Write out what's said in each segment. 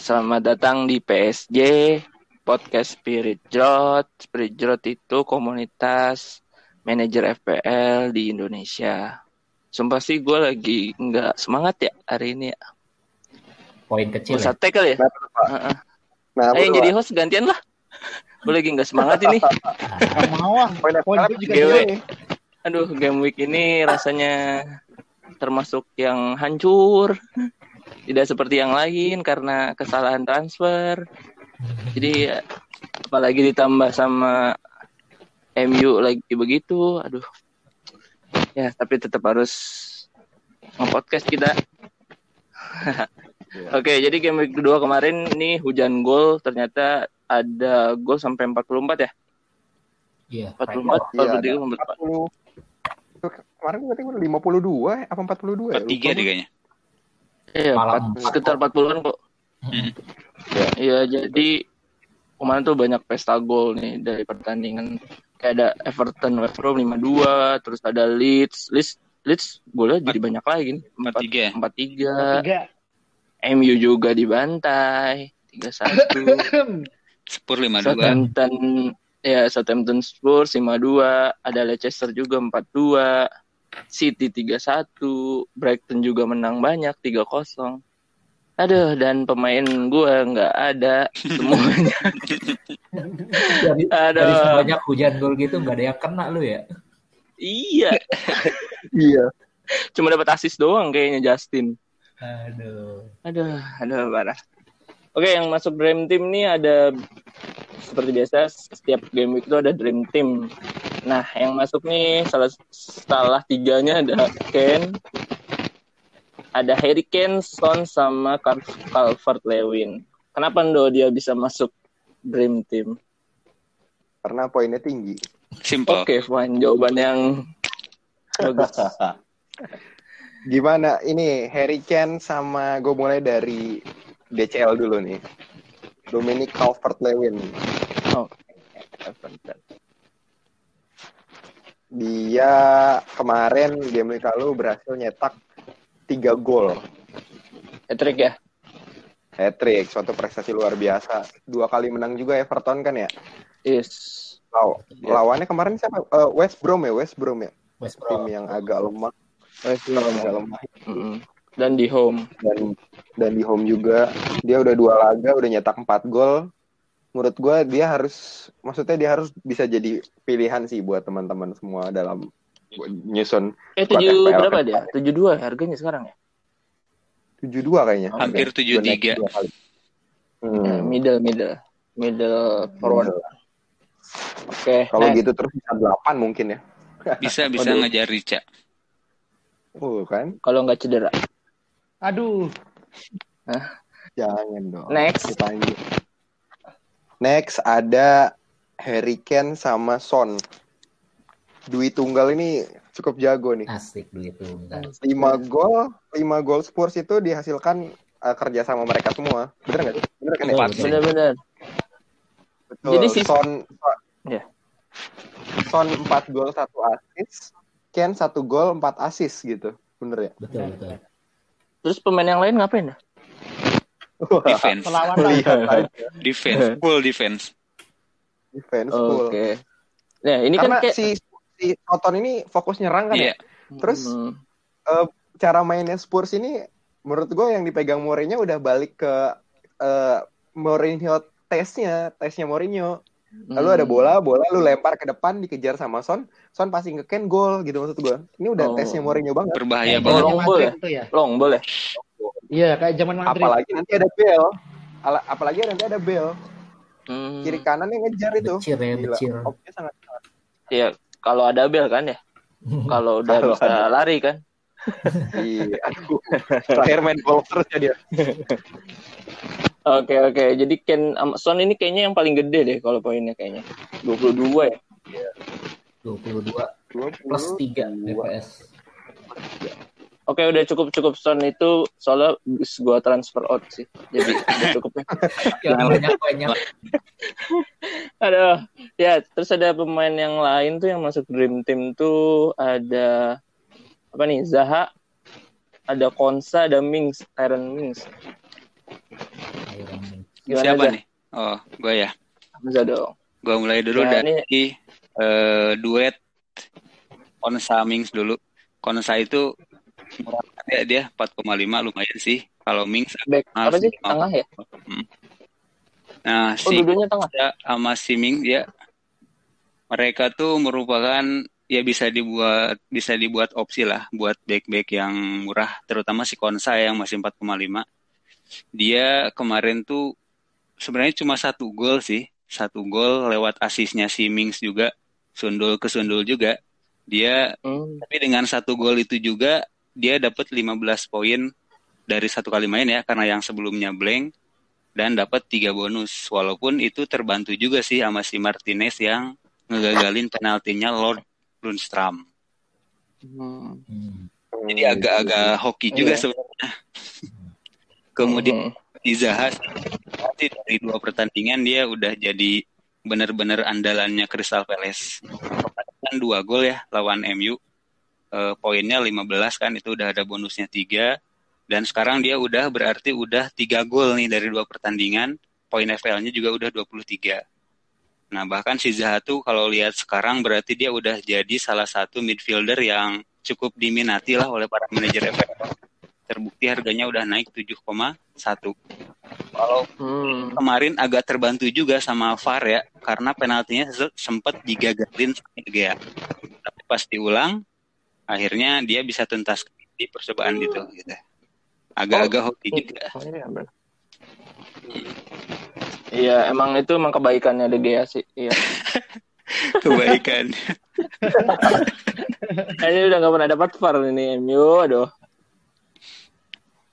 selamat datang di PSJ Podcast Spirit Jrot. Spirit Jrot itu komunitas manajer FPL di Indonesia. Sumpah sih gue lagi nggak semangat ya hari ini. Ya. Poin kecil. Usah ya? kali ya. Nah, nah Ayo jadi host gantian lah. Gue lagi nggak semangat ini. mau ah. Poin juga GW. Aduh, game week ini rasanya termasuk yang hancur. Tidak seperti yang lain karena kesalahan transfer. Jadi apalagi ditambah sama MU lagi begitu. Aduh. Ya, tapi tetap harus nge-podcast kita. Oke, jadi game week kedua kemarin nih hujan gol ternyata ada gol sampai 44 ya? Iya. 44 atau ada 43 44. 40 kemarin berarti udah 52 ya apa 42 ya? Tiga deh kayaknya. Iya, empat. sekitar 40-an kok. Hmm. Iya, jadi kemarin tuh banyak pesta gol nih dari pertandingan. Kayak ada Everton West Brom 5-2, terus ada Leeds. Leeds Leeds golnya jadi banyak lagi nih. 4-3 ya? 4-3. Tiga. MU juga dibantai 3-1. Spur 5-2. Southampton ya Southampton Spurs 5-2, ada Leicester juga 4-2. City 3-1, Brighton juga menang banyak 3-0. Aduh, dan pemain gua nggak ada semuanya. Dari, dari Aduh, sebanyak hujan gol gitu nggak ada yang kena lu ya? iya. Iya. Cuma dapat asis doang kayaknya Justin. Aduh. Aduh, aduh parah. Oke, yang masuk Dream Team nih ada seperti biasa setiap game week itu ada Dream Team. Nah, yang masuk nih salah salah tiganya ada Ken, ada Harry Kane, Son sama Cal- Calvert Lewin. Kenapa Ndo dia bisa masuk Dream Team? Karena poinnya tinggi. Simple. Oke, fine. Jawaban yang bagus. Gimana ini Harry Kane sama gue mulai dari DCL dulu nih. Dominic Calvert-Lewin. Dia kemarin game week lalu berhasil nyetak 3 gol. Hat-trick ya? Hat-trick, suatu prestasi luar biasa. Dua kali menang juga Everton kan ya? Yes. Law- Iya. Lawannya kemarin siapa? Eh, West Brom ya, West Brom ya. West Tim Brom. yang agak lemah, West agak lemah. Mm-mm. Dan di home. dan dan di home juga dia udah dua laga udah nyetak 4 gol menurut gue dia harus maksudnya dia harus bisa jadi pilihan sih buat teman-teman semua dalam nyusun Eh, tujuh berapa dia? Tujuh dua harganya sekarang ya? 72 kayaknya Hampir Udah naik 73. dua kali. Ya, Hmm. middle middle middle forward. Oke. kalau next. gitu terus bisa 8 mungkin ya Bisa bisa ngejar Rica. uh kan Kalau nggak cedera. Aduh. jangan dong Next. Next ada Harry Kane sama Son Dwi Tunggal ini cukup jago nih Asik duit tuh. Bentar. 5 gol 5 gol Spurs itu dihasilkan uh, kerja sama mereka semua bener nggak sih bener kan ya Empat. Betul. Jadi si- Son Ya. Son 4 gol 1 assist, Ken 1 gol 4 assist gitu. Bener ya? Betul betul. Terus pemain yang lain ngapain ya? Defense. Pelawan Lihat aja. Defense. Full defense. Defense Oke. full. Nah, ini Karena kan kayak si si Soton ini fokus nyerang kan Iya. ya. terus- Hmm. Cara mainnya Spurs ini menurut gue yang dipegang Mourinho udah balik ke eh, Mourinho tesnya, tesnya Mourinho. Lalu ada Hmm. bola, bola lu lempar ke depan dikejar sama Son, Son passing ke Ken gol gitu maksud gue. Ini udah Oh. tesnya Mourinho banget. Berbahaya Kayak banget. Long ball ya. long boleh. Iya, kayak zaman Madrid. Apalagi nanti ada Bell. Ala- Apalagi nanti ada Bell. Hmm. kiri kanan yang ngejar itu. Becir ya, Gila. becir. Opnya sangat sangat. Ya, kalau ada bel kan ya. Kalau udah Kalau bisa ada. lari kan. Iya, aduh. Terakhir main golf terus ya dia. Oke oke. Jadi Ken sama Son ini kayaknya yang paling gede deh kalau poinnya kayaknya. 22 ya. 22 plus 3 DPS. Oke udah cukup cukup Son itu soalnya bis gua transfer out sih. Jadi udah cukup ya. Yang banyak banyak. Aduh, ya terus ada pemain yang lain tuh yang masuk Dream Team tuh ada apa nih Zaha, ada Konsa, ada Mings, Aaron Mings. Iron Gimana Siapa aja? nih? Oh, gue ya. Bisa dong. Gue mulai dulu Nah, dari eh, duet Konsa Mings dulu. Konsa itu murah ya dia 4,5 lumayan sih. Kalau Mings Back Ah, apa sih? Tengah ya? nah Oh, si tengah. Sama si Mings dia mereka tuh merupakan ya bisa dibuat bisa dibuat opsi lah buat back-back yang murah terutama si Konsa yang masih 4,5 dia kemarin tuh sebenarnya cuma satu gol sih satu gol lewat asisnya si Mings juga sundul ke sundul juga dia Hmm. tapi dengan satu gol itu juga dia dapat 15 poin dari satu kali main ya karena yang sebelumnya blank dan dapat tiga bonus walaupun itu terbantu juga sih sama si Martinez yang ngegagalin penaltinya Lord Lundstram Hmm. Hmm. jadi agak-agak hoki juga Iya. sebenarnya kemudian Hmm. di Zaha nanti dari dua pertandingan dia udah jadi benar-benar andalannya Crystal Palace. Kan dua gol ya lawan MU. Eh, poinnya 15 kan itu udah ada bonusnya tiga dan sekarang dia udah berarti udah tiga gol nih dari dua pertandingan. Poin FPL-nya juga udah 23. Nah, bahkan si Zaha tuh kalau lihat sekarang berarti dia udah jadi salah satu midfielder yang cukup diminati lah oleh para manajer FPL. Terbukti harganya udah naik 7,1. Kalau Hmm. kemarin agak terbantu juga sama VAR ya karena penaltinya se- sempat digagalin sama. Tapi pas diulang akhirnya dia bisa tuntas di percobaan itu gitu. Agak-agak hoki juga. Oh, iya. Iya, emang itu emang kebaikannya De Gea sih. Iya. Kebaikan. ini udah nggak pernah dapat VAR ini MU, aduh.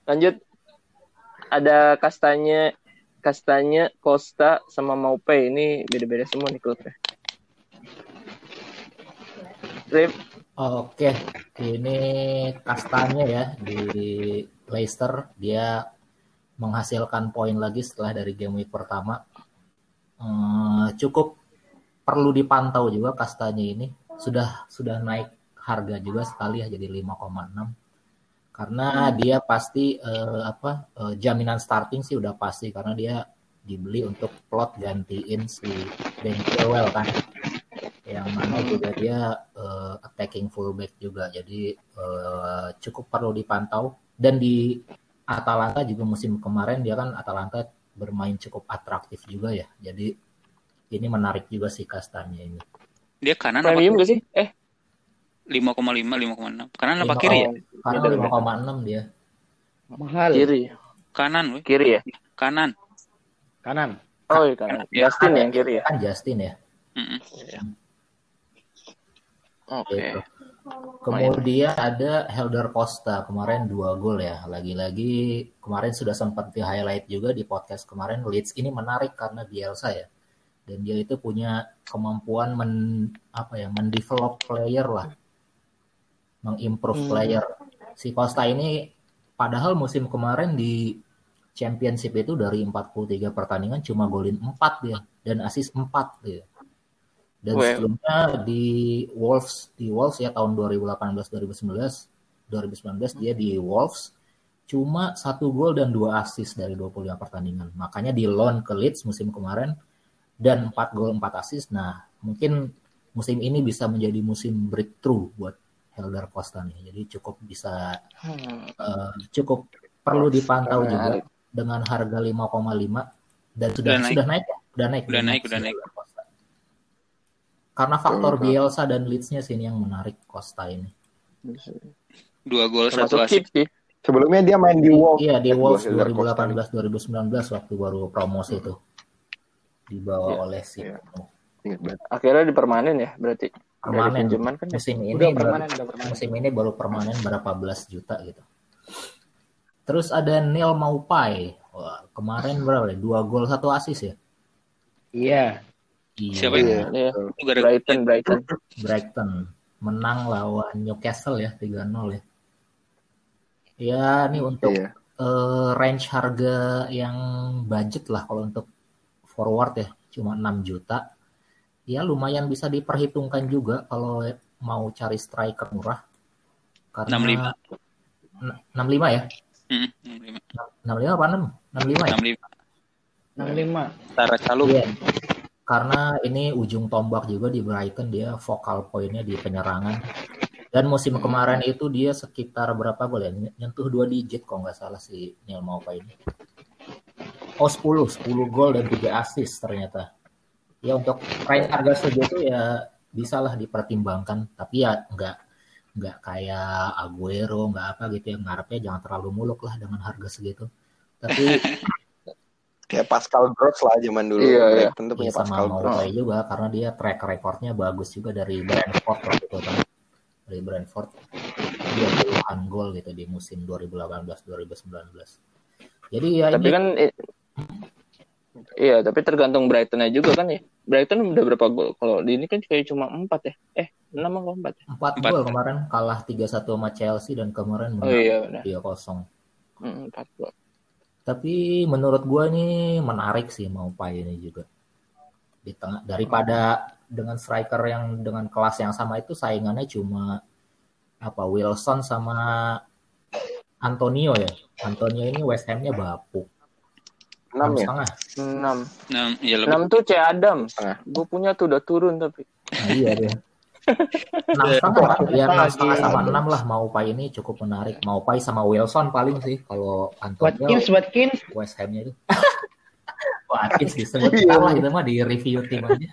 Lanjut. Ada kastanya, kastanya, Costa sama Maupe ini beda-beda semua nih klubnya. Rip, Oke, ini kastanya ya di Leicester dia menghasilkan poin lagi setelah dari game week pertama. Eh, cukup perlu dipantau juga kastanya ini. Sudah sudah naik harga juga sekali ya jadi 5,6 karena dia pasti eh, apa eh, jaminan starting sih udah pasti karena dia dibeli untuk plot gantiin si Ben Chilwell kan yang mana juga dia eh, attacking fullback juga jadi eh, cukup perlu dipantau dan di Atalanta juga musim kemarin dia kan Atalanta bermain cukup atraktif juga ya jadi ini menarik juga sih kastanya ini Dia kanan apa premium gak sih? Eh, 5,5 5,6. Kanan apa Lima- kiri ya? oh, beda-beda. 5,6 dia Mahal. Kiri, Kanan, weh. kiri ya? Kanan. Kanan. Oh iya kan. Ya. Justin yang kiri ya? kan Justin ya Mm-mm. Oke. Gitu. Kemudian ada Helder Costa kemarin dua gol ya. Lagi-lagi kemarin sudah sempat di highlight juga di podcast kemarin Leeds ini menarik karena Bielsa ya. Dan dia itu punya kemampuan men apa ya, mendevelop player lah. Mengimprove Hmm. player. Si Costa ini padahal musim kemarin di Championship itu dari 43 pertandingan cuma golin 4 dia dan assist 4 dia. Dan sebelumnya di Wolves di Wolves ya tahun 2018 2019 2019 dia di Wolves cuma satu gol dan dua assist dari 25 pertandingan. Makanya di loan ke Leeds musim kemarin dan 4 gol 4 assist. Nah, mungkin musim ini bisa menjadi musim breakthrough buat Helder Costa nih. Jadi cukup bisa Hmm. eh, cukup perlu dipantau juga dengan harga 5,5 dan sudah Udah naik. sudah naik ya? Udah naik. Udah naik, udah sih naik. Karena faktor. Bielsa dan Leeds-nya sih ini yang menarik Costa ini. Dua gol satu sih. Sebelumnya dia main di Wolves. Iya di Eh, Wolves Helder Costa nih. 2018 2019 waktu baru promosi itu dibawa Iya, oleh si iya. Ingat banget. Akhirnya dipermanen ya berarti. Dari permanen pinjaman kan ya? musim ini Udah baru- permanen, udah permanen. musim ini baru permanen berapa belas juta gitu. Terus ada Neil Maupai. Wah, kemarin berapa? deh? Dua gol satu assist ya. Iya. Iya. Siapa itu? Iya. Itu gara-gara Brighton, Brighton. Brighton menang lawan Newcastle ya 3-0 ya. Ya, ini untuk Iya. eh, range harga yang budget lah kalau untuk forward ya, cuma 6 juta. Ya lumayan bisa diperhitungkan juga kalau mau cari striker murah. Karena 65. N- 65 ya? Mm, 65. 65 apa 6? 65 ya? 65. 65. Tara Calum. Iya. Karena ini ujung tombak juga di Brighton dia vokal poinnya di penyerangan. Dan musim kemarin itu dia sekitar berapa gol ya? Nyentuh dua digit kok nggak salah si Neil Maupay ini. Oh 10, 10 gol dan 3 assist ternyata. Ya untuk range harga segitu ya bisa lah dipertimbangkan. Tapi ya nggak nggak kayak Aguero nggak apa gitu ya ngarepnya jangan terlalu muluk lah dengan harga segitu. Tapi Kayak Pascal Gross lah zaman dulu. Iya, iya. Tentu ya punya sama Pascal Gross. Maupay juga karena dia track recordnya bagus juga dari Brentford waktu itu kan. Dari Brentford dia puluhan gol gitu di musim 2018-2019. Jadi ya Tapi ini kan Iya, tapi tergantung Brighton juga kan ya. Brighton udah berapa gol? Kalau di ini kan kayak cuma 4 ya. Eh, 6 atau 4 ya? empat Empat. gol kemarin kalah 3-1 sama Chelsea dan kemarin Oh menang iya benar. 3-0. Hmm, 4 gol. Tapi menurut gua ini menarik sih mau ini juga. Di tengah daripada dengan striker yang dengan kelas yang sama itu saingannya cuma apa Wilson sama Antonio ya. Antonio ini West Ham-nya bapuk. 6 Enam ya? setengah. 6. Nah, ya lebih 6 tuh C Adams. Setengah. Gue punya tuh udah turun tapi. Nah, iya dia. Enam setengah, ya enam setengah sama enam lah mau ini cukup menarik. Mau sama Wilson paling sih kalau Antonio Watkins, Watkins. West Ham-nya itu. Watkins disebut Iya. salah itu mah di review tim aja.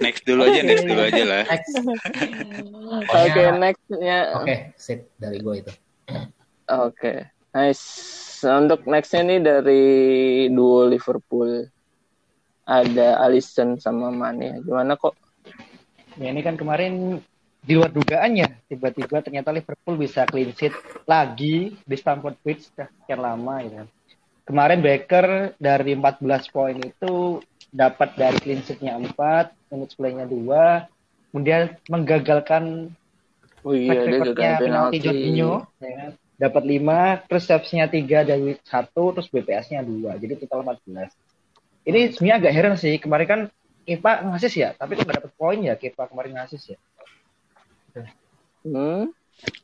next dulu aja, next dulu aja lah. Next. Oke, Pokoknya- next-nya. Oke, sip dari gue itu. Oke. Nice. Untuk next-nya nih dari duo Liverpool. Ada Alisson sama Mane. Gimana kok? Ya ini kan kemarin di luar dugaan ya, tiba-tiba ternyata Liverpool bisa clean sheet lagi di Stamford Bridge sekian lama gitu. kan. Kemarin Baker dari 14 poin itu dapat dari clean sheet-nya 4, minutes play-nya 2, kemudian menggagalkan Oh iya, dia penalti penalti. Jorginho, ya kan? dapat 5, terus saves-nya 3 dari 1, terus BPS-nya 2, jadi total 14. Ini sebenarnya agak heran sih, kemarin kan Kepa ngasis ya, tapi kok nggak dapat poin ya Kepa kemarin ngasis ya. Hmm?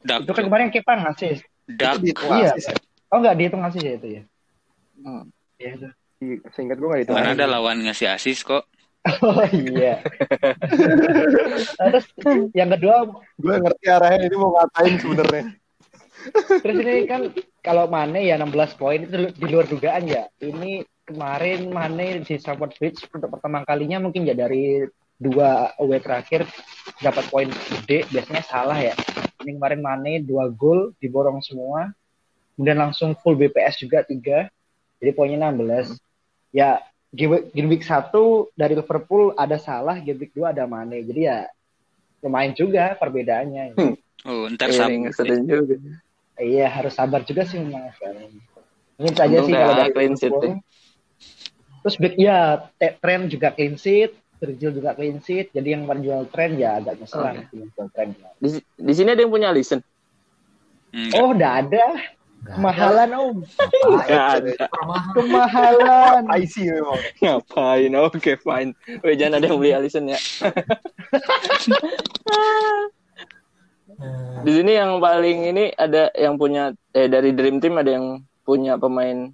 Dak, Itu kan kemarin Kepa ngasis. dak. Iya. asis ya? Oh nggak dihitung ngasis ya itu ya? Hmm. Iya itu. Seingat gue gak dihitung Mana ada lawan ngasih asis kok. Oh iya. Nah, terus yang kedua, Gue ngerti arahnya ini mau ngatain sebenarnya. terus ini kan kalau Mane ya 16 poin itu di luar dugaan ya. Ini kemarin Mane di Stamford Bridge untuk pertama kalinya mungkin ya dari dua away terakhir dapat poin gede biasanya salah ya. Ini kemarin Mane dua gol diborong semua, kemudian langsung full BPS juga tiga, jadi poinnya 16. Ya game week satu dari Liverpool ada salah, game week dua ada Mane, jadi ya lumayan juga perbedaannya. Oh, ntar Iya, ngeselin juga. Iya harus sabar juga sih memang sekarang. Ini saja sih kalau dari clean sheet Liverpool. Terus back ya tren juga clean sheet, Virgil juga clean sheet. Jadi yang menjual tren ya agak ngeselan sih menjual tren. Di, di sini ada yang punya Alisson. Enggak. Oh udah ada kemahalan om, kemahalan. IC memang. Ngapain? Oke, fine. Weh, jangan ada yang beli Alisson ya. Di sini yang paling ini ada yang punya eh dari Dream Team ada yang punya pemain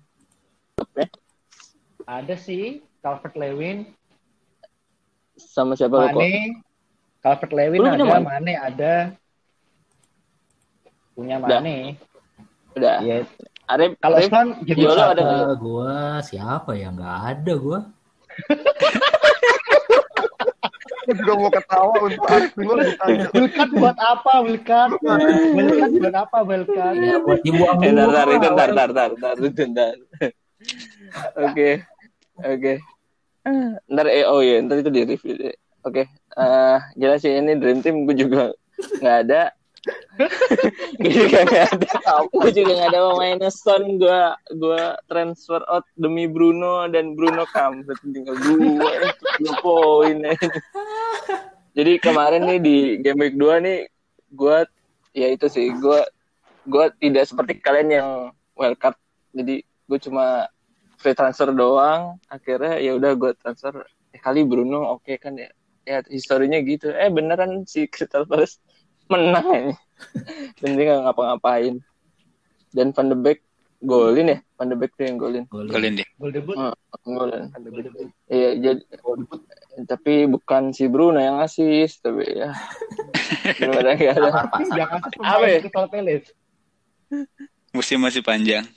top ya. Ada sih Calvert Lewin, Sama siapa? Mane, Calvert Lewin Lu ada, punya Mane? Mane ada, punya Udah. Mane. Udah. Ya, Arif, kalau Arif, Son jadi Yolo ada? Eh, gua siapa ya nggak ada gua Gue juga mau ketawa untuk. Wilkat buat apa Wilkat? Wilkat buat apa Wilkat? ya buat dibuang Eh, ntar, ntar, ntar, ntar, ntar, ntar, itu Oke, oke. Ntar, eh, oh iya, ntar itu di review deh. Oke, eh jelas sih ini Dream Team gue juga nggak ada. gue juga nggak ada. Gue juga nggak ada pemainnya Son. Gue gue transfer out demi Bruno dan Bruno kampret tinggal dua, dua poin. Jadi kemarin nih di game week 2 nih gue ya itu sih gue gue tidak seperti kalian yang wildcard jadi gue cuma free transfer doang akhirnya ya udah gue transfer eh, kali Bruno oke kan ya ya historinya gitu eh beneran si Crystal Palace menang ini dan dia nggak ngapa-ngapain dan Van de Beek golin ya Van de Beek tuh yang golin Golin. Dia. Gol debut. Oh, golin iya jadi tapi bukan si Bruno yang asis tapi ya gimana nggak ada Sabar, Pak. Jangan Apa ya? Crystal Palace. Musim masih panjang.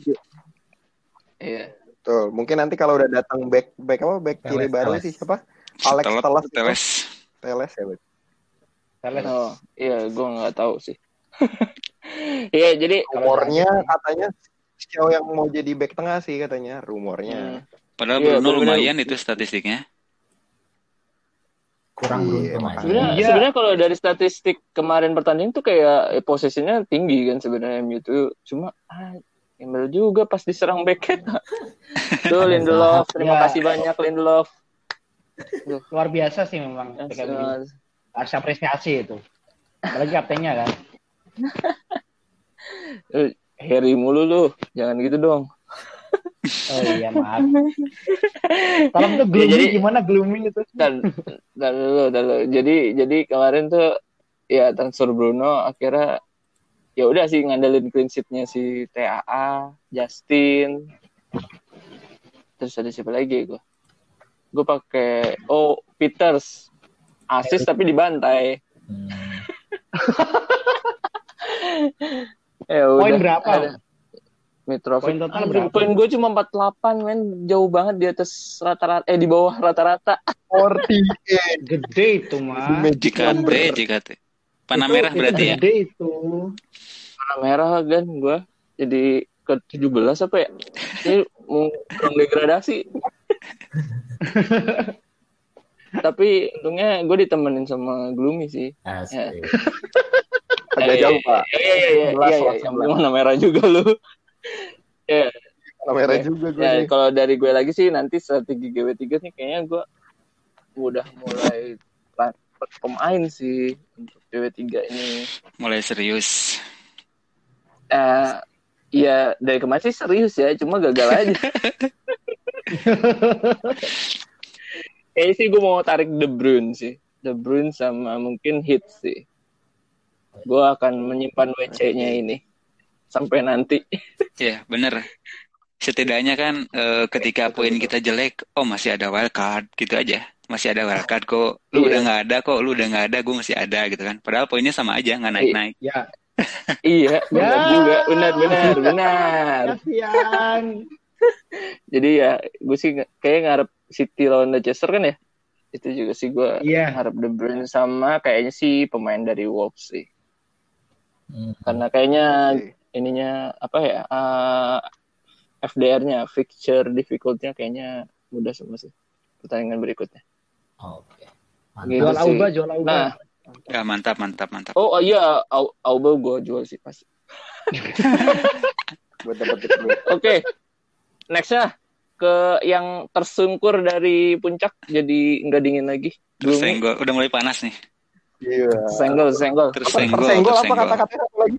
iya Tuh, mungkin nanti kalau udah datang back back apa back kiri Teles, baru Teles. sih siapa? Alex Teles, Teles. Teles. Teles ya, Bet? Palace. oh iya gue nggak tahu sih iya jadi Rumornya katanya Xiao yang mau jadi back tengah sih katanya, rumornya. Hmm. Padahal Iya, Bruno lumayan itu statistiknya. Kurang Iya, makanya. aja. Sebenarnya Iya. sebenarnya kalau dari statistik kemarin pertandingan tuh kayak eh, posisinya tinggi kan sebenarnya MU tuh cuma ah, embel juga pas diserang Beckett. tuh Lindelof, terima Ya. kasih banyak Lindelof. Luar biasa sih memang. begini. Harus apresiasi itu. Apalagi kaptennya kan. Eh, Harry mulu lu, jangan gitu dong. Oh iya maaf. Kalau itu gloomy jadi- gimana gloomy itu? Dan dan dulu, dan dulu. Jadi jadi kemarin tuh ya transfer Bruno akhirnya ya udah sih ngandelin clean sheet-nya si TAA, Justin. Terus ada siapa lagi gue? Gue pakai oh Peters asis tapi dibantai. Hmm. Ya udah. Poin berapa? Ada. Mitrovic. Poin total berapa? Poin gue cuma 48 men, jauh banget di atas rata-rata eh di bawah rata-rata. 48 Gede itu mah. magic number. JKT. Panah Itu- merah itu berarti ya. Gede itu. warna merah kan gue jadi ke 17 apa ya ini mau kurang degradasi tapi untungnya gue ditemenin sama Gloomy sih Asik. Agak jauh, Pak. iya iya iya iya iya warna merah juga lu ya Kamera Oke. juga gue ya kalau dari gue lagi sih nanti strategi GW3 nih kayaknya gue udah mulai plan- pemain sih untuk GW3 ini Mulai serius. Eh, ya dari kemarin sih serius ya, cuma gagal aja. Kayaknya sih gue mau tarik De Bruyne sih. De Bruyne sama mungkin Hit sih. Gue akan menyimpan WC-nya ini sampai nanti. Ya, bener. Setidaknya kan eh, ketika poin kita jelek, oh masih ada wildcard gitu aja. Masih ada wildcard kok. Lu Iya. udah nggak ada kok, lu udah nggak ada, gue masih ada gitu kan. Padahal poinnya sama aja, nggak naik-naik. Ya, iya, benar Ya. juga, benar, benar, benar. kasihan. Jadi ya, gue sih kayak ngarep City lawan Leicester kan ya. Itu juga sih gue Iya. ngarep De Bruyne sama kayaknya sih pemain dari Wolves sih. Hmm. Karena kayaknya ininya apa ya eh, FDR-nya fixture difficult-nya kayaknya mudah semua sih pertandingan berikutnya. Oke. Gitu Jual. Auba, jual Auba. Nah, Ya, mantap, mantap, mantap. oh iya Au- Auba gue jual sih pas. Buat dapet duit. Oke, nextnya ke yang tersungkur dari puncak jadi nggak dingin lagi. Tersenggol, udah mulai panas nih. Iya. Senggol, senggol. Tersenggol, Tersenggol apa tersenggol. kata-katanya satu lagi?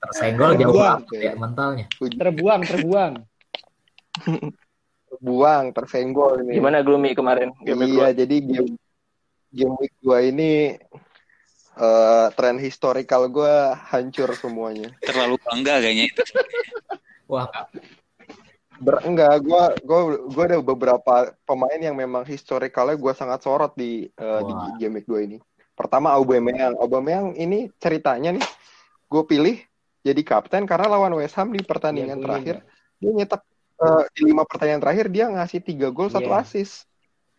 Tersenggol jauh banget ya mentalnya. Terbuang, terbuang. Buang, tersenggol ini. Gimana Gloomy kemarin? Game Iya, jadi game game week 2 ini eh tren historical gue hancur semuanya. Terlalu bangga kayaknya itu. Wah, Ber enggak, gue gua gua ada beberapa pemain yang memang historicalnya gue sangat sorot di eh, di game week 2 ini. Pertama Aubameyang. Aubameyang ini ceritanya nih gue pilih jadi kapten karena lawan West Ham di pertandingan gue terakhir dia nyetak eh, di lima pertandingan terakhir dia ngasih tiga gol satu Iya. assist.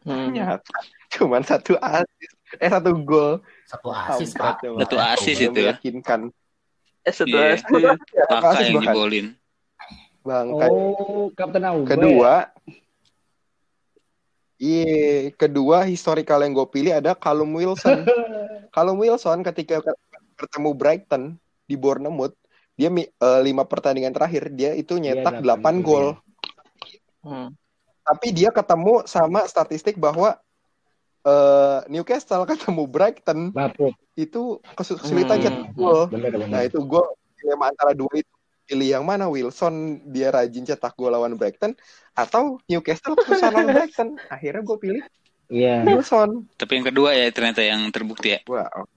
Hmm. Ternyata cuman satu assist eh satu gol. satu asis pak. Satu asis itu ya. meyakinkan. Eh satu. Ya, satu Kakak yang bahkan. dibolin. Bangkai. Oh, Kapten Auba. Kedua, iya, kedua historical yang gue pilih ada Callum Wilson. Callum Wilson ketika bertemu Brighton di Bournemouth, dia eh, lima pertandingan terakhir dia itu nyetak Iya, 8 delapan gol. Hmm. Tapi dia ketemu sama statistik bahwa eh, Newcastle ketemu Brighton Bapuk. itu kesu- kesulitan Hmm. cetak gol. Nah itu gue dilema antara dua itu pilih yang mana Wilson dia rajin cetak gol lawan Brighton atau Newcastle susah lawan Brighton. Akhirnya gue pilih Iya. Wilson. Tapi yang kedua ya ternyata yang terbukti ya. Wah. oh.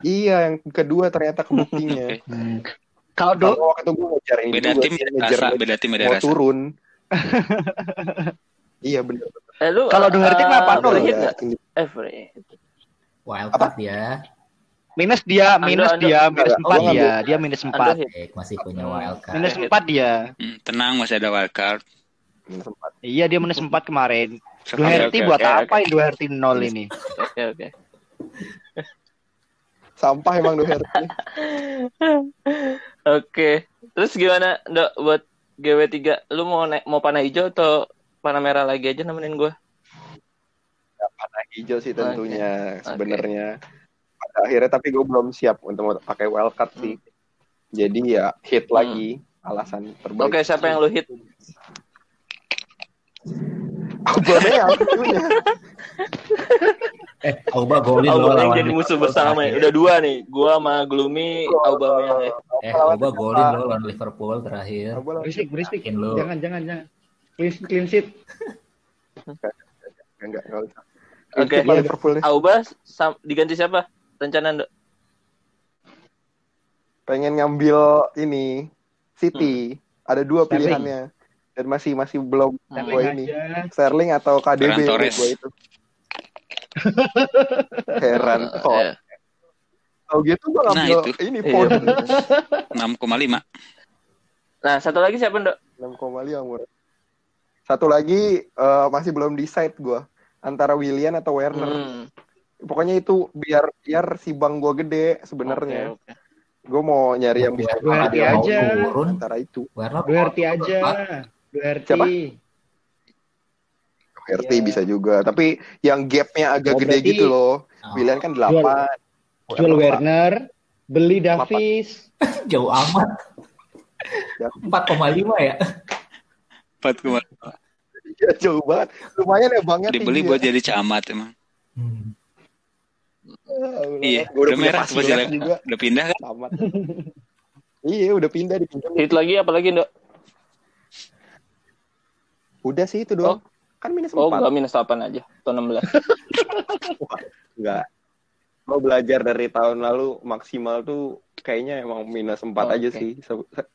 Iya yang kedua ternyata kebuktinya. Hmm. Kalau do Kalau waktu gue ngejar ini Beda tim ngejar rasa, beda tim beda rasa. turun. iya bener. Eh, lu, Kalau Doherty eh, kenapa nol ya? free hit. Wildcard dia. minus dia, minus Ando- dia, minus Enggak, 4 gua dia, dia minus Ando 4. hit. Eh, masih punya Hmm. wildcard. Minus. 4 dia. Hmm, tenang masih ada wildcard. Minus empat. Iya, dia minus 4 kemarin. Doherty oke, buat apa ini Doherty 0 ini? Oke, oke. Sampah emang Doherty. Oke. Terus gimana, Dok, buat GW3? Lu mau naik mau panah hijau atau panah merah lagi aja nemenin gua? Panah hijau sih tentunya Oke. sebenarnya. Pada akhirnya tapi gue belum siap untuk pakai wildcard sih. Jadi ya hit Hmm. lagi alasan terbaik. Oke, siapa yang lu hit? Aku punya. Eh, Auba golin Aubameyang lawan jadi musuh bersama ya. Udah dua nih, gua sama Gloomy, Aubameyang ya. Eh, Auba golin loh lawan Liverpool terakhir. Berisik, berisik. Jangan, jangan, jangan. Clean, clean sheet. Enggak, enggak, enggak usah. Oke. Liverpool deh. Auba diganti siapa? Rencana, Dok? pengen ngambil ini City. Ada dua Sterling. pilihannya. Dan masih masih belum Hmm. gue ini. Sterling atau KDB gue itu. Heran. Oh, Eh, Tahu gitu gue Nah, ngambil itu. ini Iya, pound bener. 6,5. Nah, satu lagi siapa, Dok? 6,5 murah. Satu lagi eh, masih belum decide gue antara William atau Werner. Hmm. Pokoknya itu biar biar si bang gue gede sebenarnya. Oke, oke. Gue mau nyari yang bisa mau aja. turun. antara itu. Werner aja. Doherty. Siapa? RT Iya. bisa juga, tapi yang gapnya agak Oh, gede berarti- gitu loh. Oh, William kan 8. Jual Werner, beli Davis. jauh amat. Ya. 4,5 ya. 4,5. Iya jauh banget. Lumayan ya bangnya Dibeli buat ya. jadi camat emang. Hmm. Ah, Iya, Gua udah udah merah Casillas Casillas. juga. Udah pindah kan? Tamat. iya, udah pindah dipinjam. Hit lagi apa lagi, Dok? Udah sih itu doang. Kan minus Oh, 4. gua minus 8 aja. Atau 16. Enggak. Gue belajar dari tahun lalu maksimal tuh kayaknya emang minus 4 Oh, aja oke. sih.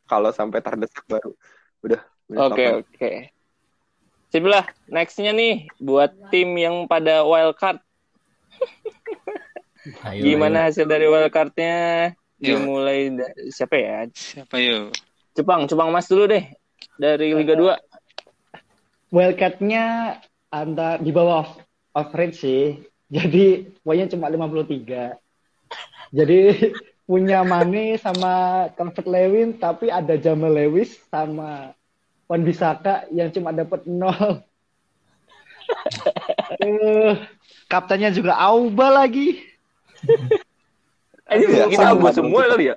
Kalau sampai terdesak baru udah Oke, 8. oke. Sip lah, next-nya nih buat tim yang pada wild card. Ayo, Gimana hasil dari wild card-nya? Yo. Dimulai da- siapa ya? Siapa yuk? Jepang, Jepang Mas dulu deh. Dari Liga 2. Wildcard-nya antar di bawah of- average sih. Jadi poinnya cuma 53. Jadi punya Mane sama Calvert Lewin tapi ada Jamal Lewis sama Wan Bisaka yang cuma dapat nol. Eh, kaptennya juga Auba lagi. Ini Iya, sama Abu dong. semua kali ya?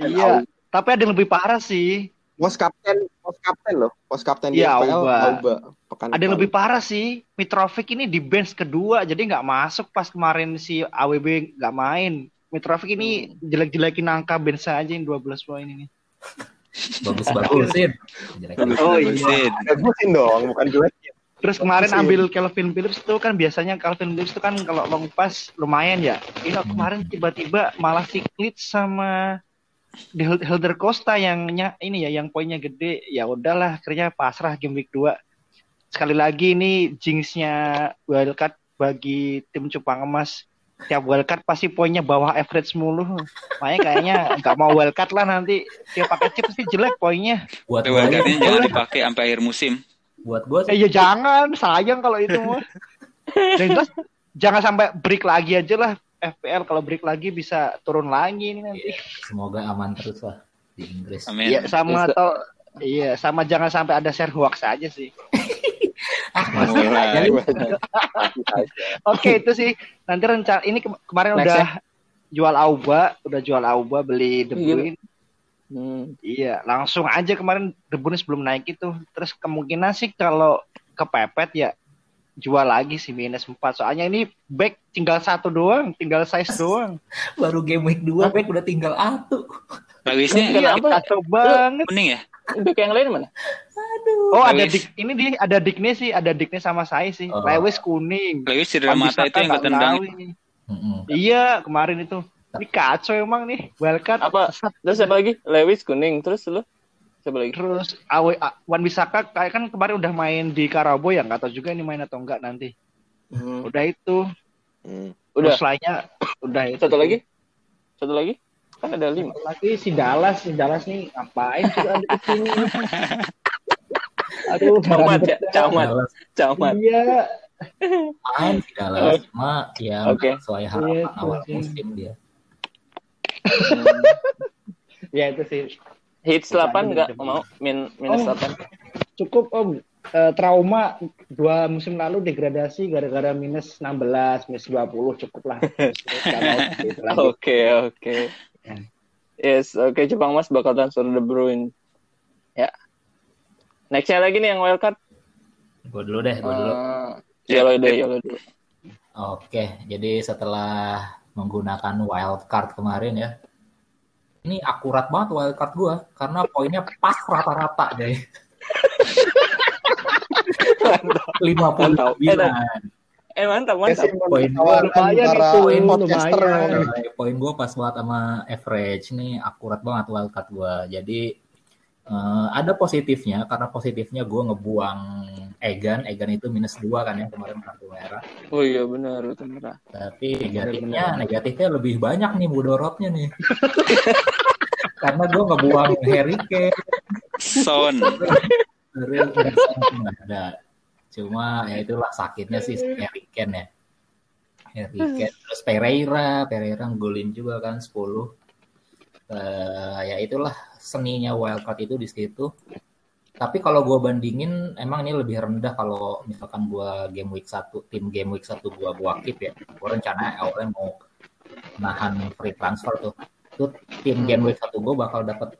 Iya, tapi ada yang lebih parah sih. Pos kapten, pos kapten loh. Pos kapten di Iya, FPL, Auba. Auba. Pekan Ada yang lebih parah sih. Mitrovic ini di bench kedua, jadi nggak masuk pas kemarin si AWB nggak main. Mitrovic ini jelek-jelekin angka bench aja yang 12 poin ini. Bagus-bagusin. Jelek. Oh, iya. Bagusin. Bagusin dong, bukan jelek. Terus kemarin Bagus ambil Calvin Phillips tuh kan biasanya Calvin Phillips tuh kan kalau long pass lumayan ya. Ini kemarin tiba-tiba malah si Klitsch sama Helder Costa yang ini ya yang poinnya gede. Ya udahlah akhirnya pasrah game week 2. Sekali lagi ini jinxnya wildcard bagi tim Cupang Emas. Tiap wildcard pasti poinnya bawah average mulu. Makanya kayaknya nggak mau wildcard lah nanti. Dia pakai chip pasti jelek poinnya. Buat wildcardnya jangan dipakai sampai akhir musim. buat gue Eh ya jangan, sayang kalau itu mah. Jelas jangan sampai break lagi aja lah. FPL kalau break lagi bisa turun lagi ini nanti. semoga aman terus lah di Inggris. Amin. Iya sama atau iya sama jangan sampai ada share hoax aja sih. Ah, Mulai. aja lu. Oke itu sih nanti rencana ini ke- kemarin Next udah jual Auba, udah jual Auba beli De Iya. Hmm. Iya, langsung aja kemarin De Bruyne sebelum naik itu. Terus kemungkinan sih kalau kepepet ya jual lagi sih minus 4. Soalnya ini back tinggal satu doang, tinggal size doang. Baru game week 2 back udah tinggal atu. Lewisnya Kenapa? Iya, kacau banget. kuning ya? Back yang lain mana? Oh, ada dik ini dia ada diknya sih, ada diknya sama saya sih. Oh. Lewis kuning. Lewis cedera mata itu yang ketendang. Iya, kemarin itu. Ini kacau emang nih. Wildcard. Apa? Terus siapa lagi? Lewis kuning. Terus lu? Siapa lagi? Terus Awe Wan Bisaka kayak kan kemarin udah main di Karabo ya, nggak tahu juga ini main atau enggak nanti. Hmm. Udah itu. Hmm. Udah. Terus lainnya udah itu. Satu lagi? Satu lagi? Kan ada lima. Satu lagi si Dallas, si Dallas nih ngapain sih ada di sini? Aduh, Camat ya? Camat. Camat. Iya, main sih Dallas cuma ya Oke. nggak sesuai harapan Iya, awal iya. musim dia. ya itu sih Hits 8 enggak mau min minus Oh. 8. cukup om Eh, trauma dua musim lalu degradasi gara-gara minus 16 minus 20 cukup lah. Oke, oke. Yes, oke Jepang Mas bakal transfer De Bruyne. Ya. Nextnya lagi nih yang wildcard. Gue dulu deh, gue dulu. Uh, Yolo dulu, Yolo dulu. Oke, jadi setelah menggunakan wildcard kemarin ya, ini akurat banget wildcard gue karena poinnya pas rata-rata deh. 59. Mantap. Eh mantap, mantap. Poin Tawaran lumayan para itu, podcaster. lumayan. Poin gue pas banget sama average nih akurat banget wildcard gue. Jadi eh, ada positifnya karena positifnya gue ngebuang Egan, Egan itu minus dua kan ya kemarin kartu merah. Oh iya benar, itu merah. Tapi negatifnya, negatifnya lebih banyak nih mudorotnya nih. karena gue ngebuang Harry Kane, Son. Real nggak ada. Cuma ya itulah sakitnya sih si Harry Kane ya. Harry Kane terus Pereira, Pereira golin juga kan 10. Eh, ya itulah seninya wildcard itu di situ. Tapi kalau gue bandingin, emang ini lebih rendah kalau misalkan gue game week 1, tim game week 1 gue gua keep ya. Gue rencana awalnya mau nahan free transfer tuh. Itu tim game week 1 gue bakal dapat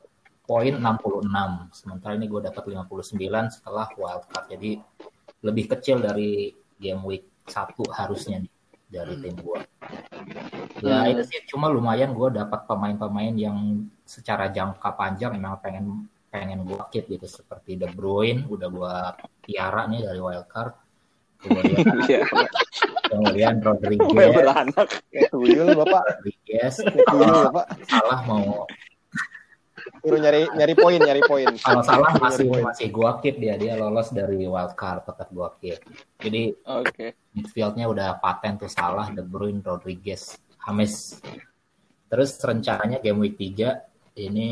poin 66. Sementara ini gue dapat 59 setelah wildcard. Jadi lebih kecil dari game week 1 harusnya nih dari tim gue. Ya Hmm. itu sih cuma lumayan gue dapat pemain-pemain yang secara jangka panjang emang pengen pengen gue keep gitu seperti De Bruyne udah gue piara nih dari wildcard. Kemudian Iya. kemudian Rodriguez, beranak. Tuyul bapak. Rodriguez tuyul bapak. salah mau Suruh nyari nyari poin nyari poin. kalau salah masih poin. masih gua keep dia dia lolos dari wildcard tetap gua keep jadi Oke. midfieldnya udah paten tuh salah De Bruyne Rodriguez James terus rencananya game week 3 ini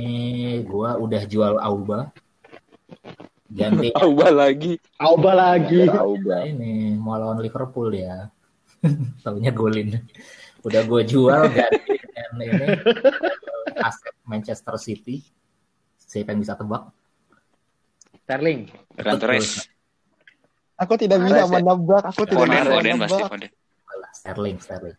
gua udah jual Auba ganti Auba lagi. Auba lagi Tahu bang. ini mau lawan Liverpool dia taunya golin udah gue jual ganti dengan ini aset Manchester City siapa yang bisa tebak Sterling Ferran Torres. Aku tidak bisa ya? menebak. Aku tidak bisa menebak. Sterling Sterling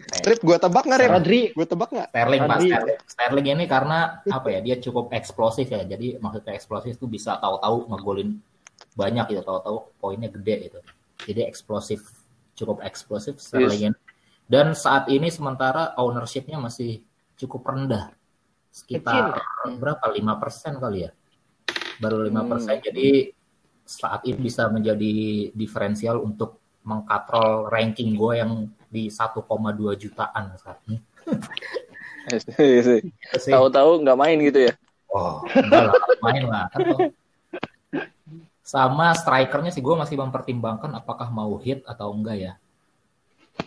Rip, gue tebak nggak Rip? Rodri. Gue tebak nggak? Sterling Pak. Sterling. Sterling ini karena apa ya dia cukup eksplosif ya. Jadi maksudnya eksplosif itu bisa tahu-tahu ngegolin banyak gitu tahu-tahu poinnya gede gitu. Jadi eksplosif cukup eksplosif Sterling ini. dan saat ini sementara ownershipnya masih cukup rendah. Sekitar berapa? lima persen kali ya? Baru lima persen. Jadi saat ini bisa menjadi diferensial untuk mengkatrol ranking gue yang di 1,2 jutaan saat ini. Itu sih. Tahu-tahu nggak main gitu ya. Oh, enggak lah, main lah. Kan. Sama strikernya sih gue masih mempertimbangkan apakah mau hit atau enggak ya.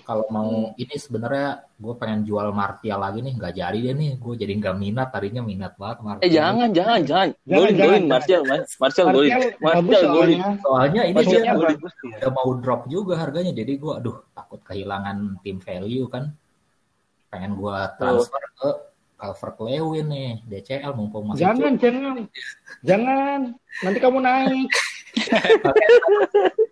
Kalau mau ini sebenarnya gue pengen jual Martial lagi nih, nggak jadi deh nih. Gue jadi nggak minat, tadinya minat banget Martial. Eh jangan, jangan, jangan. Jangan, Golin, jangan, golin. jangan. Martial, Mar- Martial golin. Martial golin. soalnya Soalnya ini dia. udah mau drop juga harganya, jadi gue aduh takut kehilangan tim value kan. Pengen gue transfer ke Calvert Lewin nih, DCL mumpung masih Jangan, jangan. Jangan. Nanti kamu naik.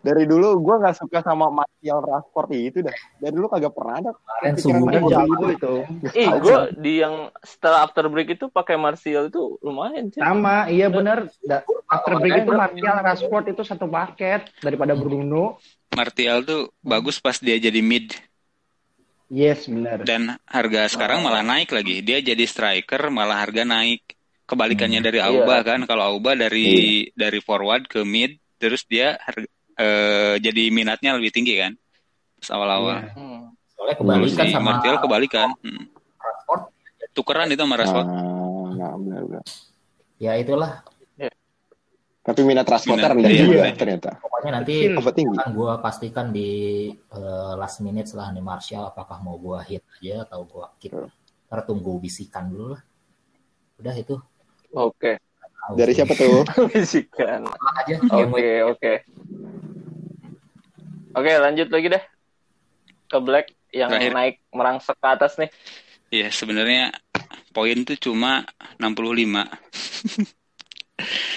Dari dulu gue nggak suka sama Martial Rashford itu dah. Dari dulu kagak pernah ada. kemarin Gua jago beli. itu. Ih, gue di yang setelah after break itu pakai Martial itu lumayan sih. Sama, iya bener. Da- After break itu Martial Rashford itu satu paket daripada Bruno. Martial tuh bagus pas dia jadi mid Yes, bener. dan harga sekarang malah naik lagi. Dia jadi striker malah harga naik. Kebalikannya dari Auba kan. Kalau Auba dari dari forward ke mid terus dia harga, eh, jadi minatnya lebih tinggi kan. Pas awal-awal. Iya. Hmm. Soalnya kebalikan sama Martial kebalikan. Hmm. Rashford. Tukeran itu sama Rashford. Ah, nah, benar, benar. Ya itulah. Tapi minat Rashford Minat, rendah iya, juga iya. ternyata. Pokoknya nanti akan gue pastikan di eh, last minute setelah nih Martial apakah mau gue hit aja atau gue kick. Betul. Ntar tunggu bisikan dulu lah. Udah itu. Oke. Tahu Dari siapa tuh? Bisikan. Aja. Oke, game week. Oke. Lanjut lagi deh. Ke Black yang Terakhir. naik merangsek ke atas nih. Iya, sebenarnya poin tuh cuma 65.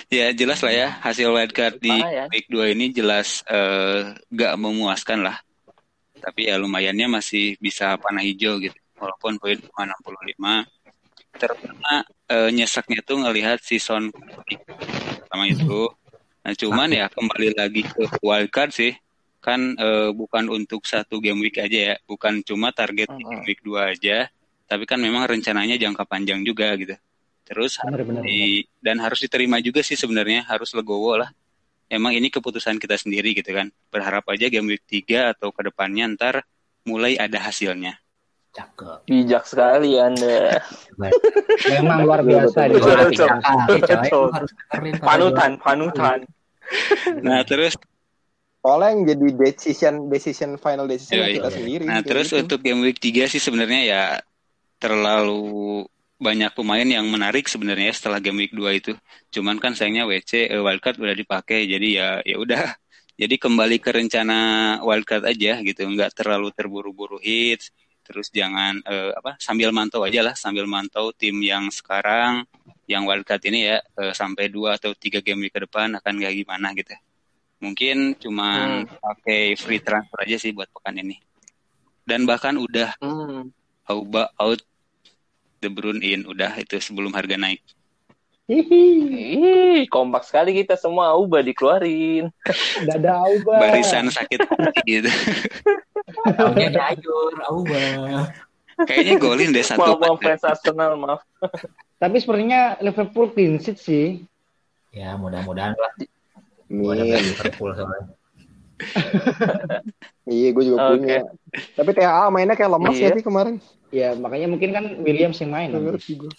ya, jelas lah ya hasil wildcard di Lumayan. week 2 ini jelas eh, gak memuaskan lah. Tapi ya lumayannya masih bisa panah hijau gitu. Walaupun poin cuma 65. Terutama eh, nyeseknya tuh ngelihat season sama itu. Nah, cuman ya kembali lagi ke wildcard sih. Kan eh, bukan untuk satu game week aja ya, bukan cuma target di game week 2 aja, tapi kan memang rencananya jangka panjang juga gitu. Terus Benar, benar, di- dan harus diterima juga sih sebenarnya, harus legowo lah. Emang ini keputusan kita sendiri gitu kan. Berharap aja game week 3 atau ke depannya ntar mulai ada hasilnya. Cakep. Bijak sekali Anda. Memang luar biasa di luar kata Panutan, panutan. Nah, terus Soalnya yang jadi decision decision final decision Iya, kita iya. sendiri. Nah, terus gitu. untuk game week 3 sih sebenarnya ya terlalu banyak pemain yang menarik sebenarnya setelah game week 2 itu. Cuman kan sayangnya WC eh, wildcard udah dipakai jadi ya ya udah. Jadi kembali ke rencana wildcard aja gitu, nggak terlalu terburu-buru hits. Terus jangan eh, apa sambil mantau aja lah, sambil mantau tim yang sekarang yang wildcard ini ya eh, sampai dua atau tiga game week ke depan akan kayak gimana gitu. Mungkin cuma pakai free transfer aja sih buat pekan ini. Dan bahkan udah Hmm. Auba out, De Bruyne in, udah itu sebelum harga naik. Hihi, Ih, kompak sekali kita semua Auba dikeluarin. nggak ada Auba. Barisan sakit hati gitu. Taunya Jayur, Auba. Kayaknya golin deh satu. Maaf, maaf fans Arsenal, maaf. Tapi sepertinya Liverpool clean sheet sih. Ya mudah-mudahan lah. Gua ada Min. Liverpool soalnya. Iya, gue juga Oke. punya. Tapi THA mainnya kayak lemas Iya. ya sih kemarin. Ya makanya mungkin kan Williams yang main. Ngerti gue.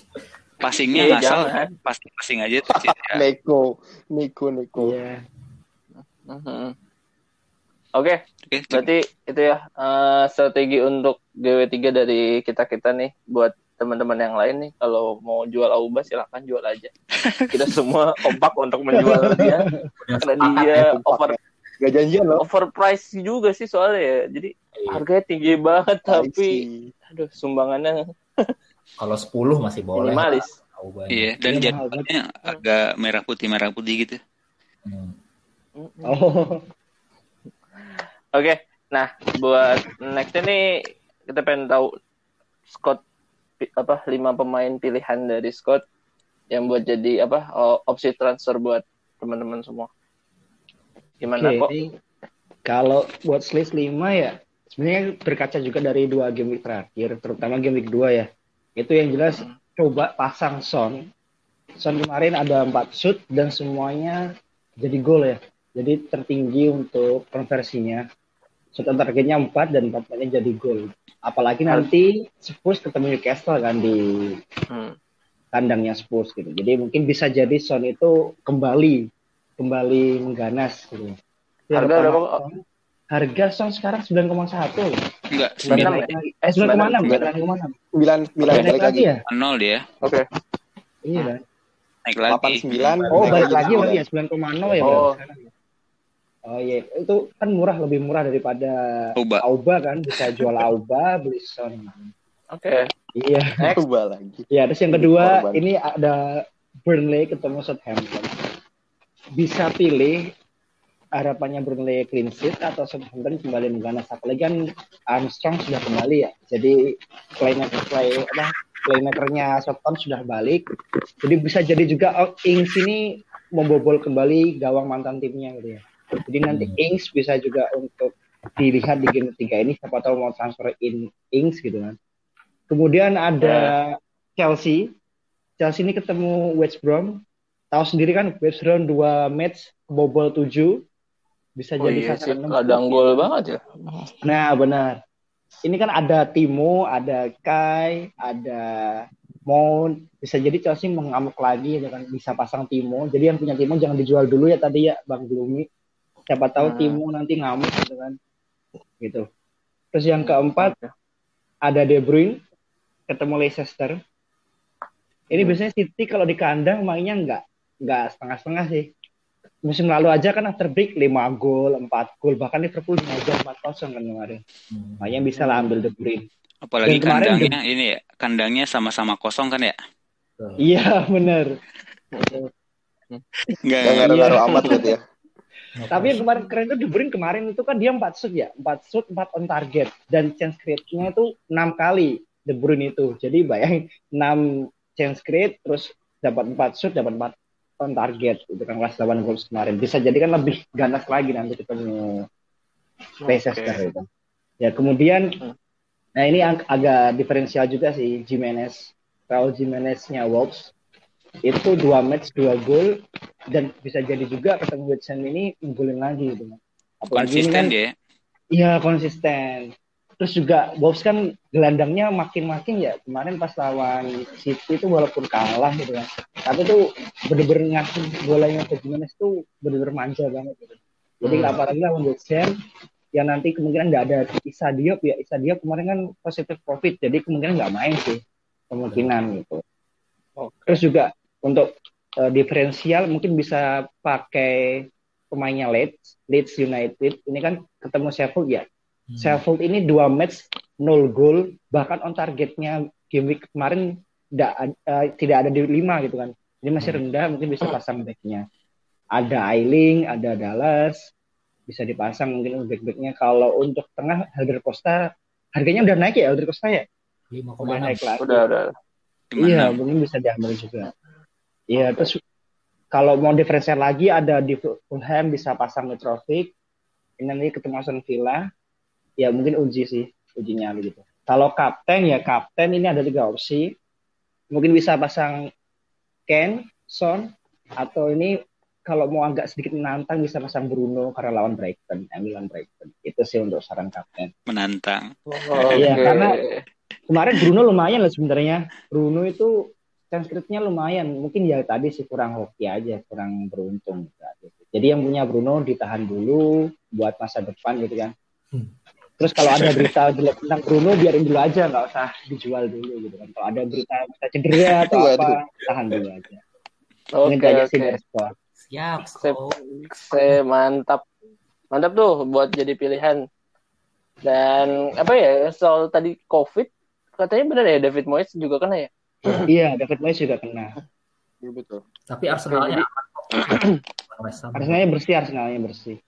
Passingnya Iya, ngasal, jangan. pasti passing aja tuh sih. Ya. Neko, Neko, Neko. Iya. Mhm. Oke, Oke, berarti itu ya eh, strategi untuk GW3 dari kita-kita nih buat teman-teman yang lain nih kalau mau jual Auba silahkan jual aja. Kita semua kompak untuk menjual dia karena dia ya. over Gak janjian loh. overprice juga sih soalnya ya. Jadi harganya tinggi banget tapi Pricey. aduh sumbangannya Kalau 10 masih boleh. minimalis. Iya, dan Iya, jadwalnya agak merah putih merah putih gitu. Hmm. Oh. Oke, nah buat next ini kita pengen tahu Scott apa lima pemain pilihan dari Scott yang buat jadi apa opsi transfer buat teman-teman semua. Gimana Oke, kok? ini kalau buat Slice 5 ya, sebenarnya berkaca juga dari dua game week terakhir, terutama game week 2 ya. Itu yang jelas coba pasang Son. Son kemarin ada 4 shoot dan semuanya jadi gol ya. Jadi tertinggi untuk konversinya. Shoot on targetnya 4 dan 4 jadi gol. Apalagi nanti Spurs ketemu Newcastle kan di Hmm. kandangnya Spurs gitu. Jadi mungkin bisa jadi Son itu kembali kembali mengganas gitu. Harga berapa, harga Son sekarang 9,1 loh. Enggak, 96 9 ya? Eh 9,6, 9,6. 9,6. Sembilan, sembilan Naik balik lagi lagi. ya? 0 dia, Oke. Iya kan? naik Delapan lagi. sembilan. Oh, naik balik lagi berarti ya 9,0 ya Oh. sekarang ya? Oh iya, itu kan murah lebih murah daripada Auba. Auba kan, bisa jual Auba, beli Son. Oke. Iya. Next. Coba lagi. Ya, terus yang kedua Korban. ini ada Burnley ketemu Southampton. Bisa pilih harapannya Burnley clean sheet atau Southampton kembali mengganas. Apalagi kan Armstrong sudah kembali ya. Jadi playmaker play apa playmakernya Southampton sudah balik. Jadi bisa jadi juga oh, Ings ini membobol kembali gawang mantan timnya gitu ya. Jadi nanti Ings bisa juga untuk dilihat di game ketiga ini siapa tahu mau transfer in Ings gitu kan. Kemudian ada Chelsea. Chelsea ini ketemu West Brom. Tahu sendiri kan West Brom dua match kebobol 7 bisa Oh jadi iya sih, sasaran kadang gol banget ya. Nah, benar. ini kan ada Timo, ada Kai, ada Mount. Bisa jadi Chelsea mengamuk lagi gitu kan bisa pasang Timo. Jadi yang punya Timo jangan dijual dulu ya tadi ya Bang Gloomy. Siapa tahu Hmm. Timo nanti ngamuk gitu kan. Gitu. Terus yang keempat ada De Bruyne ketemu Leicester. Ini Hmm. biasanya City kalau di kandang mainnya nggak nggak setengah-setengah sih. Musim lalu aja kan after break 5 gol, 4 gol, bahkan Liverpool mengajar 4-0 kan kemarin. Hmm. Makanya bisa lah ambil De Bruyne. Apalagi Dan kemarin kandangnya ini ya, kandangnya sama-sama kosong kan ya? Iya bener. Enggak. Gak ngaruh-ngaruh amat gitu ya. Tapi yang kemarin keren tuh De Bruyne kemarin itu kan dia 4 shoot ya, 4 shoot, 4 on target dan chance create-nya itu 6 kali De Bruyne itu. Jadi bayangin 6 chance create terus dapat 4 shoot, dapat 4 on target itu kan kelas 8 goals kemarin. Bisa jadi kan lebih ganas lagi nanti ketemu Leicester itu. Ya kemudian nah ini agak diferensial juga sih Jimenez. Raul Jimenez-nya Wolves itu dua match dua gol dan bisa jadi juga ketemu West Ham ini unggulin lagi gitu. Apalagi Konsisten kan, dia. ya. Iya konsisten. Terus juga Wolves kan gelandangnya makin-makin ya. Kemarin pas lawan City itu walaupun kalah gitu kan. Tapi tuh bener-bener ngasih bolanya ke Jimenez tuh bener-bener manja banget gitu. Jadi Hmm. apalagi lawan West Ham yang nanti kemungkinan nggak ada Isa Diop ya. Isa Diop kemarin kan positif COVID. Jadi kemungkinan nggak main sih. Kemungkinan gitu. Terus juga untuk eh, diferensial mungkin bisa pakai pemainnya Leeds, Leeds United. Ini kan ketemu Sheffield ya. Hmm. Sheffield ini dua match nol gol, bahkan on targetnya game week kemarin tidak eh, tidak ada di lima gitu kan. Jadi masih rendah, mungkin bisa pasang backnya. Ada Ailing, ada Dallas, bisa dipasang mungkin back-backnya. Kalau untuk tengah Helder Costa harganya udah naik ya Helder Costa ya? Udah 5,6. naik lagi. Udah, udah. Gimana? Iya, mungkin bisa diambil juga. Iya, terus kalau mau diferensial lagi ada di Fulham bisa pasang Mitrovic. Ini nanti ketemu Aston Villa. Ya mungkin uji sih, ujinya gitu. Kalau kapten ya kapten ini ada tiga opsi. Mungkin bisa pasang Ken, Son, atau ini kalau mau agak sedikit menantang bisa pasang Bruno karena lawan Brighton, lawan Brighton. Itu sih untuk saran kapten. Menantang. Iya, Oke. karena kemarin Bruno lumayan lah sebenarnya. Bruno itu chance create-nya lumayan. Mungkin ya tadi sih kurang hoki aja, kurang beruntung. gitu. Jadi yang punya Bruno ditahan dulu buat masa depan gitu kan. Hmm. Terus kalau ada berita jelek tentang Bruno biarin dulu aja, nggak usah dijual dulu gitu kan. Kalau ada berita bisa cedera atau apa, tahan dulu aja. Oke, itu aja sih. Siap. Saya mantap. Mantap tuh buat jadi pilihan. Dan apa ya soal tadi COVID katanya benar ya David Moyes juga kena ya. Iya, David Moyes juga kena. Iya betul. Tapi Arsenalnya. Arsenalnya bersih, Arsenalnya bersih.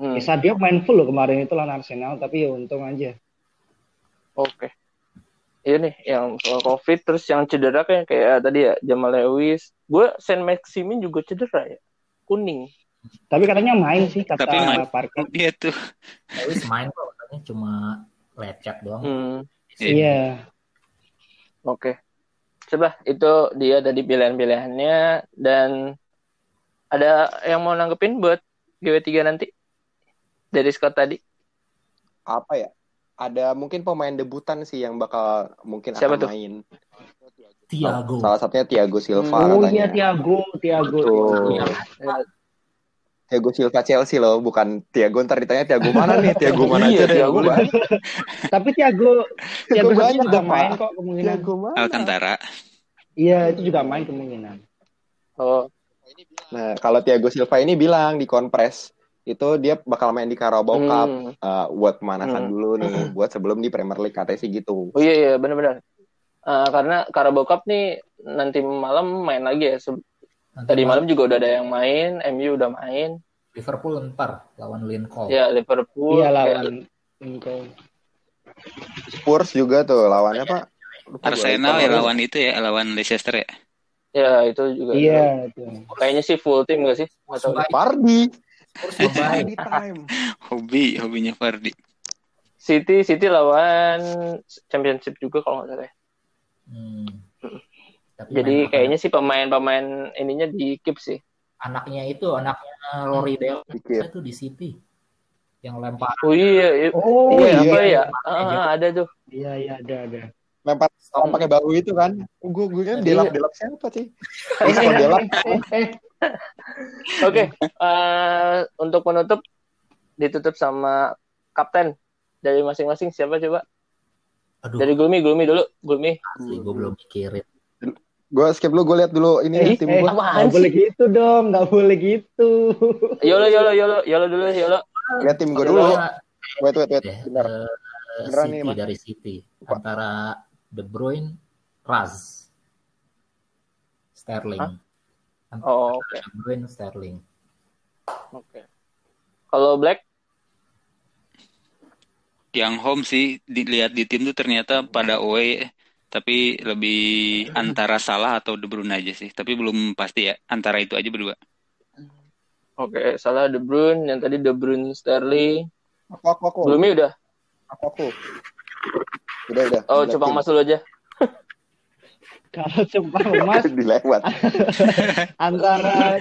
Hmm, Ya, Sadio main full loh kemarin itu lawan Arsenal, tapi ya untung aja. Oke. Iya nih yang soal COVID terus yang cedera kayak kayak tadi ya Jamal Lewis. Gue Saint Maximin juga cedera ya. Kuning. Tapi katanya main sih kata Tapi main. Parker. Dia tuh Lewis main kok, katanya cuma lecet doang. Hmm, Iya. oke. Coba itu dia dari pilihan-pilihannya dan ada yang mau nanggepin buat GW3 nanti dari Scott tadi. Apa ya? Ada mungkin pemain debutan sih yang bakal mungkin Siapa akan tuh? main. Tiago. Salah satunya Thiago Silva Oh katanya. iya Thiago, Thiago. Tuh. Thiago Silva Chelsea loh, bukan Thiago ntar ditanya Thiago mana nih? Thiago mana Iya, aja. Thiago banyak. Tapi Thiago Thiago banyak, juga main kok kemungkinan. Thiago mana? Alcantara. Iya, itu juga main kemungkinan. Oh, Nah, kalau Thiago Silva ini bilang di konpres itu dia bakal main di Carabao Cup hmm. uh, buat pemanasan Hmm. dulu nih, buat sebelum di Premier League katanya sih gitu. Oh iya iya benar-benar. Eh, karena Carabao Cup nih nanti malam main lagi ya. Tadi malam juga udah ada yang main, MU udah main. Liverpool ntar lawan Lincoln. Ya Liverpool. Iya kayak- lawan Lincoln. Spurs juga tuh lawannya Pak. Lupa Arsenal ya lawan itu ya, lawan Leicester ya. Ya itu juga. Iya, itu. Kayaknya sih full tim gak sih? It's baik. Pardi time. Hobi, hobinya Fardi. City City lawan Championship juga kalau nggak salah. ya. Hmm. Tapi Jadi main- kayaknya sih pemain-pemain ininya di keep sih. anaknya itu anaknya Rory Bell Dikit. itu di City. yang lempar Oh iya, iya. Oh iya, iya. apa ya? Ah, gitu. ada tuh. Iya iya ada ada. lempar orang pakai bahu itu kan gue gue kan Iya. delap delap siapa sih delap Eh, eh, Oke, eh, untuk penutup ditutup sama kapten dari masing-masing siapa coba? aduh Dari Gulmi, Gulmi dulu, Gulmi. asli gue belum mikirin gue skip lu gue lihat dulu ini eh, tim eh, gue nggak boleh gitu dong, nggak boleh gitu. Yolo, Yolo, Yolo, Yolo dulu, Yolo. lihat tim gue dulu. Wait wait wait. Deh, benar eh, Beneran City nih, Mas. dari City. Antara De Bruyne Raz. Sterling. Hah? Oh, oke. De Bruyne Sterling. Oke. Kalau Black, Yang home sih dilihat di tim tuh ternyata pada away tapi lebih antara salah atau De Bruyne aja sih. Tapi belum pasti ya antara itu aja berdua. oke, salah De Bruyne, yang tadi De Bruyne Sterling. aku aku aku Gulmi udah. aku aku udah udah Oh, coba tim. Mas dulu aja. Kalau Jepang Mas dilewat antara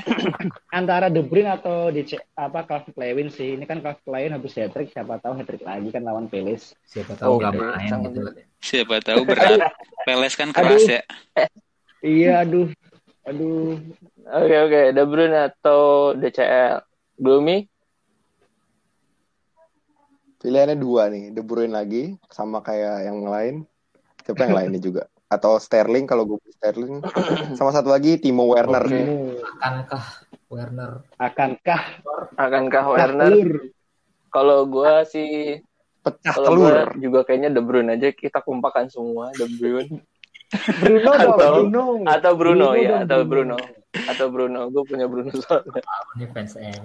antara De Bruyne atau DC apa Calvin Lewin sih. Ini kan Calvin Lewin habis hat trick, siapa tahu hat trick lagi kan lawan Peles. siapa tahu Oke, main gitu. Siapa tahu berat. Peles kan keras Aduh. ya. Iya, aduh. Aduh. Oke, oke. De Bruyne atau DCL? Gulmi? pilihannya dua nih De Bruyne lagi sama kayak yang lain siapa yang lainnya juga atau Sterling kalau gue pilih Sterling. Sama satu lagi Timo Werner. Timo, akankah Werner? Akankah? Akankah Werner? Kalau gua sih pecah kalau telur. gua juga kayaknya De Bruyne aja kita kumpakan semua De Bruyne. Bruno Atau- Bruno. atau Bruno, ya dong, atau Bruno. Atau Bruno gue punya Bruno soalnya.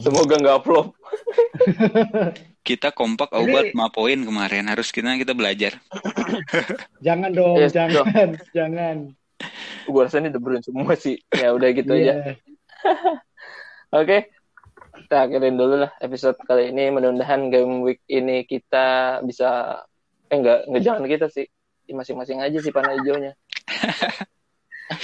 Semoga nggak flop Kita kompak Ini- obat ma poin kemarin. Harus kita kita belajar. Jangan dong, Yes, jangan, jangan. gue rasa ini De Bruyne semua sih ya udah gitu aja Iya. Oke, kita akhirin dulu lah episode kali ini. Mudah-mudahan game week ini kita bisa, eh enggak, enggak jangan kita sih, masing-masing aja sih panah hijaunya.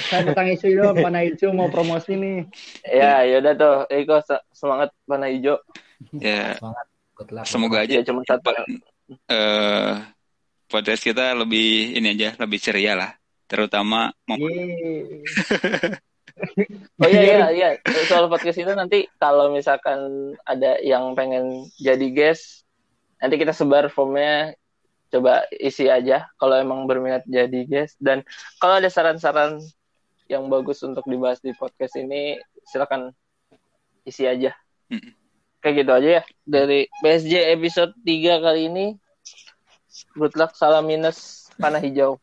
Saya tentang isu dong, Pana Ijo mau promosi nih. Ya, yaudah tuh, se- semangat panah hijau. Ya, semangat good luck semoga aja Ya cuma satu. eh podcast kita lebih ini aja, lebih ceria lah. Terutama. Oh iya iya iya, soal podcast itu nanti kalau misalkan ada yang pengen jadi guest, nanti kita sebar formnya. Coba isi aja kalau emang berminat jadi guest dan kalau ada saran-saran yang bagus untuk dibahas di podcast ini silakan isi aja. Mm. Kayak gitu aja ya dari BSJ episode 3 kali ini. Good luck, salam minus panah hijau.